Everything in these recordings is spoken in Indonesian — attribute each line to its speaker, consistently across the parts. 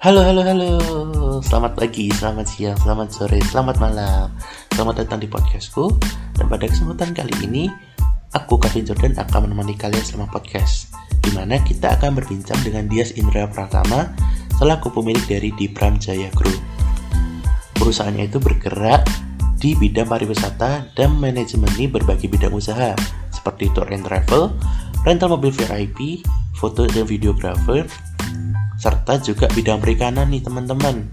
Speaker 1: Halo, halo, halo. Selamat pagi, selamat siang, selamat sore, selamat malam. Selamat datang di podcastku. Dan pada kesempatan kali ini, aku Kevin Jordan akan menemani kalian selama podcast. Di mana kita akan berbincang dengan Dias Indra Pratama selaku pemilik dari Dipram Jaya Group. Perusahaannya itu bergerak di bidang pariwisata dan manajemen ini berbagai bidang usaha seperti tour and travel, rental mobil VIP, foto dan videographer, serta juga bidang perikanan nih teman-teman.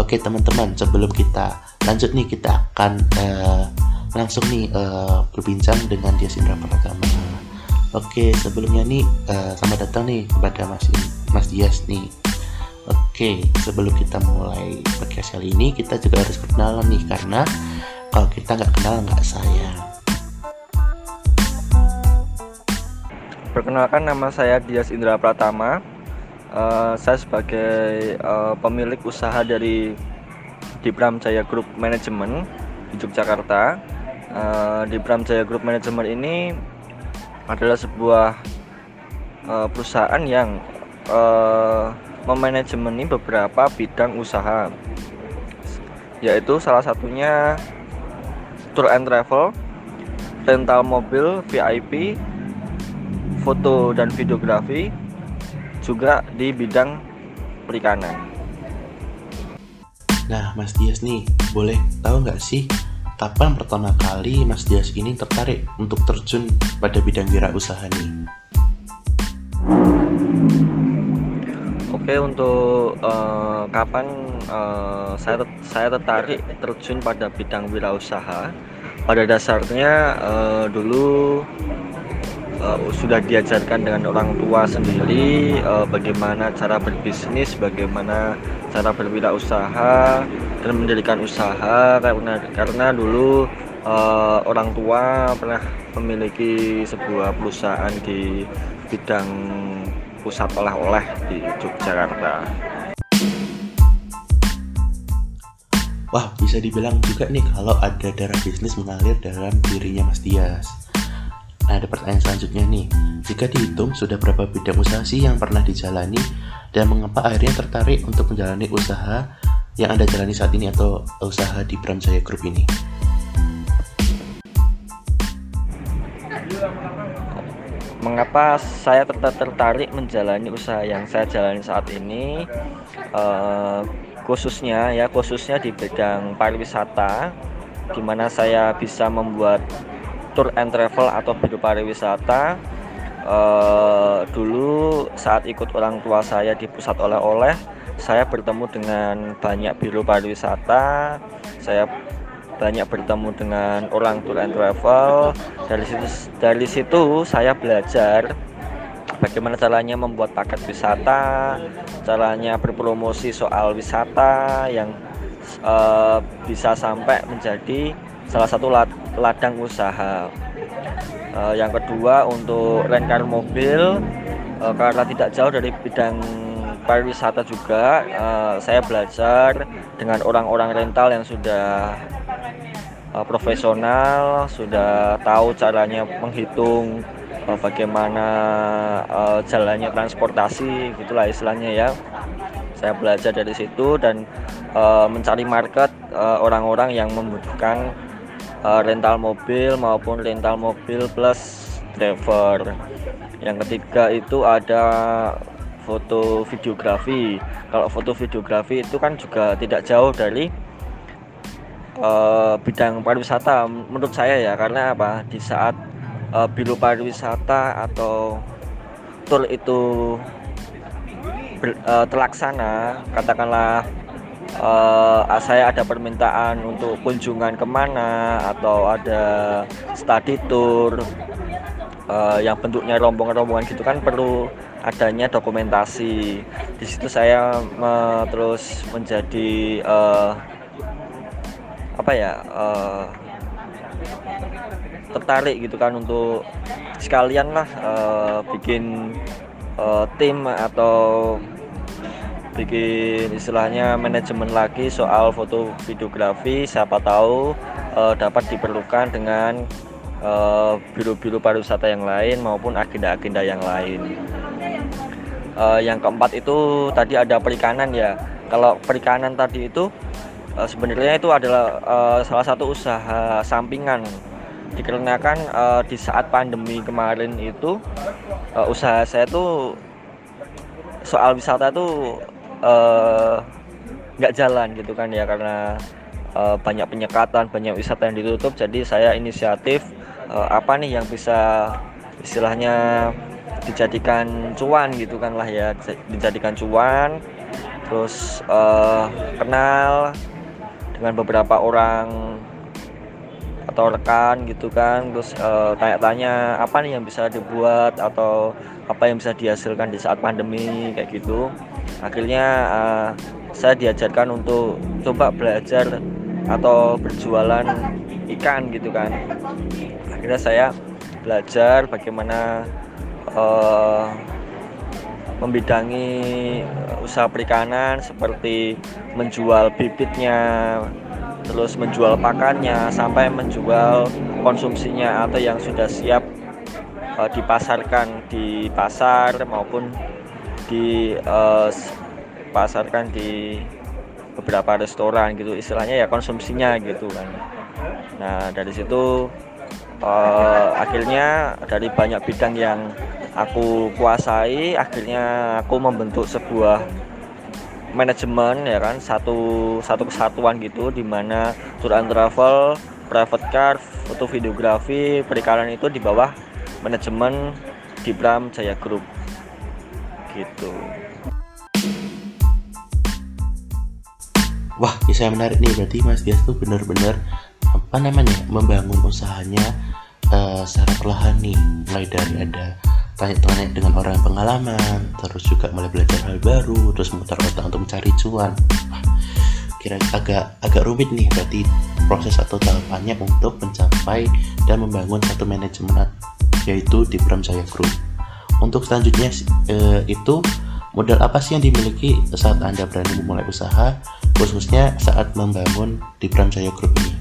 Speaker 1: Oke teman-teman, sebelum kita lanjut nih kita akan uh, langsung nih uh, berbincang dengan Dias Indra Pratama. Oke sebelumnya nih uh, selamat datang nih kepada Mas Mas Dias nih. Oke sebelum kita mulai podcast kali ini kita juga harus perkenalan nih karena kalau kita nggak kenal nggak sayang.
Speaker 2: Perkenalkan nama saya Dias Indra Pratama uh, saya sebagai uh, pemilik usaha dari Dipram Jaya Group Management di Yogyakarta. Uh, Dipram Jaya Group Management ini adalah sebuah uh, perusahaan yang uh, memanajemeni beberapa bidang usaha, yaitu salah satunya tour and travel, rental mobil VIP, foto dan videografi, juga di bidang perikanan.
Speaker 1: Nah, Mas Dias nih, boleh tahu nggak sih kapan pertama kali Mas Dias ini tertarik untuk terjun pada bidang wirausaha nih?
Speaker 2: Oke, untuk uh, kapan uh, saya saya tertarik terjun pada bidang wirausaha? Pada dasarnya uh, dulu uh, sudah diajarkan dengan orang tua sendiri uh, bagaimana cara berbisnis, bagaimana cara berwirausaha dan mendirikan usaha karena karena dulu uh, orang tua pernah memiliki sebuah perusahaan di bidang pusat oleh-oleh di Yogyakarta.
Speaker 1: Wah, bisa dibilang juga nih kalau ada darah bisnis mengalir dalam dirinya Mas Dias. Nah, ada pertanyaan selanjutnya nih. Jika dihitung, sudah berapa bidang usaha sih yang pernah dijalani dan mengapa akhirnya tertarik untuk menjalani usaha yang Anda jalani saat ini atau usaha di Jaya Group ini?
Speaker 2: Mengapa saya tetap tertarik menjalani usaha yang saya jalani saat ini? Uh, khususnya ya khususnya di bidang pariwisata, di mana saya bisa membuat tour and travel atau biro pariwisata uh, dulu saat ikut orang tua saya di pusat oleh-oleh saya bertemu dengan banyak biro pariwisata saya banyak bertemu dengan orang tour and travel. Dari situ dari situ saya belajar bagaimana caranya membuat paket wisata caranya berpromosi soal wisata yang uh, bisa sampai menjadi salah satu ladang usaha. Uh, yang kedua untuk rental mobil uh, karena tidak jauh dari bidang pariwisata juga uh, saya belajar dengan orang-orang rental yang sudah uh, profesional, sudah tahu caranya menghitung uh, bagaimana uh, jalannya transportasi gitulah istilahnya ya. Saya belajar dari situ dan uh, mencari market orang-orang uh, yang membutuhkan uh, rental mobil maupun rental mobil plus driver. Yang ketiga itu ada foto videografi. Kalau foto videografi itu kan juga tidak jauh dari uh, bidang pariwisata menurut saya ya. Karena apa? Di saat uh, bilu pariwisata atau tour itu ber, uh, terlaksana katakanlah uh, saya ada permintaan untuk kunjungan ke mana atau ada study tour. Uh, yang bentuknya rombongan-rombongan gitu kan perlu adanya dokumentasi. Di situ saya uh, terus menjadi uh, apa ya uh, tertarik gitu kan untuk sekalian lah uh, bikin uh, tim atau bikin istilahnya manajemen lagi soal foto videografi siapa tahu uh, dapat diperlukan dengan uh, biru-biru pariwisata yang lain maupun agenda-agenda yang lain. Uh, yang keempat itu tadi ada perikanan ya. Kalau perikanan tadi itu uh, sebenarnya itu adalah uh, salah satu usaha sampingan. Dikarenakan uh, di saat pandemi kemarin itu uh, usaha saya tuh soal wisata tuh nggak uh, jalan gitu kan ya karena uh, banyak penyekatan banyak wisata yang ditutup. Jadi saya inisiatif uh, apa nih yang bisa istilahnya dijadikan cuan gitu kan lah ya dijadikan cuan terus uh, kenal dengan beberapa orang atau rekan gitu kan terus uh, tanya-tanya apa nih yang bisa dibuat atau apa yang bisa dihasilkan di saat pandemi kayak gitu akhirnya uh, saya diajarkan untuk coba belajar atau berjualan ikan gitu kan. Akhirnya saya belajar bagaimana uh, membidangi usaha perikanan seperti menjual bibitnya terus menjual pakannya sampai menjual konsumsinya atau yang sudah siap uh, dipasarkan di pasar maupun di uh, pasarkan di beberapa restoran gitu istilahnya ya konsumsinya gitu kan. Nah dari situ uh, akhirnya dari banyak bidang yang aku kuasai akhirnya aku membentuk sebuah manajemen ya kan satu satu kesatuan gitu di mana tour and travel private car foto videografi perikanan itu di bawah manajemen di Bram Jaya Group gitu
Speaker 1: Wah, kisah yang menarik nih. Berarti Mas Dias tuh benar-benar apa namanya membangun usahanya uh, secara perlahan nih. Mulai dari ada tanya-tanya dengan orang yang pengalaman terus juga mulai belajar hal baru terus muter otak untuk mencari cuan kira agak agak rumit nih berarti proses atau tahapannya untuk mencapai dan membangun satu manajemen yaitu di Pram Jaya Group untuk selanjutnya eh, itu modal apa sih yang dimiliki saat anda berani memulai usaha khususnya saat membangun di Pram Jaya Group ini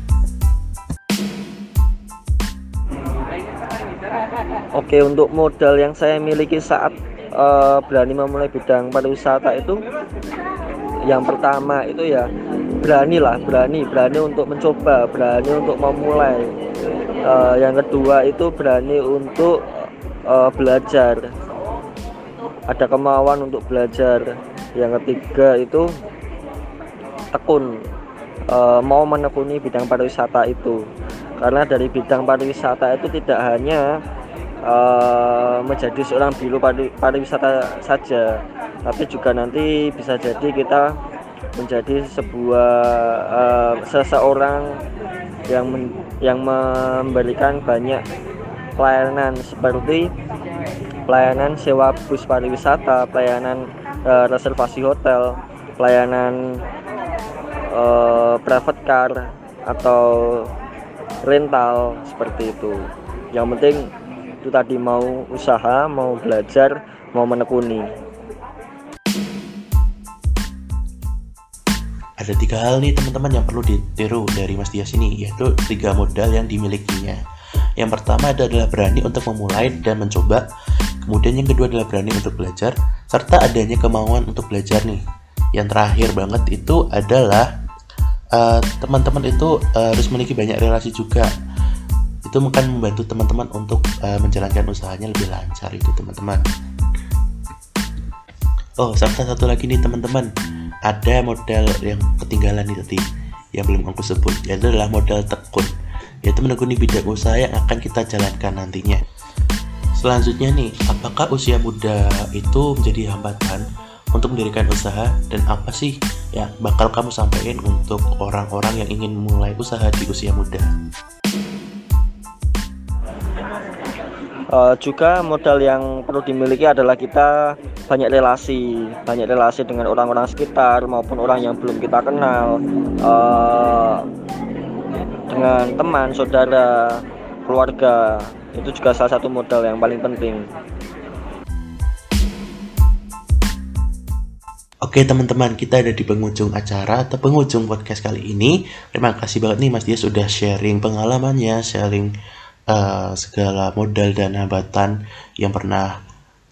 Speaker 2: Oke, untuk modal yang saya miliki saat uh, berani memulai bidang pariwisata itu yang pertama itu ya berani lah, berani, berani untuk mencoba, berani untuk memulai. Uh, yang kedua itu berani untuk uh, belajar. Ada kemauan untuk belajar. Yang ketiga itu tekun uh, mau menekuni bidang pariwisata itu. Karena dari bidang pariwisata itu tidak hanya uh, menjadi seorang biru pariwisata saja tapi juga nanti bisa jadi kita menjadi sebuah uh, seseorang yang men, yang memberikan banyak pelayanan seperti pelayanan sewa bus pariwisata, pelayanan uh, reservasi hotel, pelayanan uh, private car atau rental seperti itu. Yang penting itu tadi mau usaha mau belajar mau menekuni
Speaker 1: ada tiga hal nih teman-teman yang perlu ditiru dari Mas Dias ini yaitu tiga modal yang dimilikinya yang pertama adalah berani untuk memulai dan mencoba. Kemudian yang kedua adalah berani untuk belajar serta adanya kemauan untuk belajar nih. Yang terakhir banget itu adalah eh, teman-teman uh, itu uh, harus memiliki banyak relasi juga. Itu akan membantu teman-teman untuk uh, menjalankan usahanya lebih lancar itu teman-teman. Oh serta satu lagi nih teman-teman. Ada modal yang ketinggalan nih tadi yang belum aku sebut yaitu adalah modal tekun yaitu menekuni bidang usaha yang akan kita jalankan nantinya. Selanjutnya nih apakah usia muda itu menjadi hambatan untuk mendirikan usaha? Dan apa sih yang bakal kamu sampaikan untuk orang-orang yang ingin mulai usaha di usia muda?
Speaker 2: Uh, juga modal yang perlu dimiliki adalah kita banyak relasi banyak relasi dengan orang-orang sekitar maupun orang yang belum kita kenal. Uh, dengan teman saudara keluarga itu juga salah satu modal yang paling penting
Speaker 1: Oke teman-teman, kita ada di penghujung acara atau penghujung podcast kali ini. Terima kasih banget nih Mas Dia sudah sharing pengalamannya, sharing uh, segala modal dan hambatan yang pernah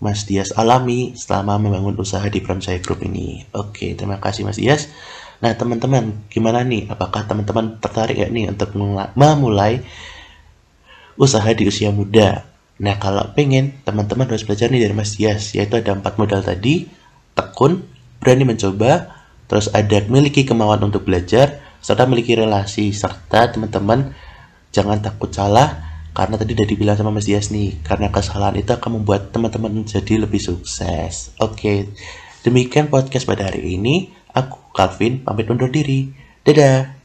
Speaker 1: Mas Dias alami selama membangun usaha di Pronsai Group ini. Oke, terima kasih Mas Dias. Nah, teman-teman, gimana nih? Apakah teman-teman tertarik ya nih untuk memulai usaha di usia muda? Nah, kalau pengen, teman-teman harus belajar nih dari Mas Dias, yaitu ada empat modal tadi, tekun, berani mencoba, terus ada memiliki kemauan untuk belajar, serta memiliki relasi, serta teman-teman jangan takut salah, karena tadi udah dibilang sama Mas Dias nih, karena kesalahan itu akan membuat teman-teman menjadi lebih sukses. Oke, demikian podcast pada hari ini. Aku, Calvin, pamit undur diri. Dadah!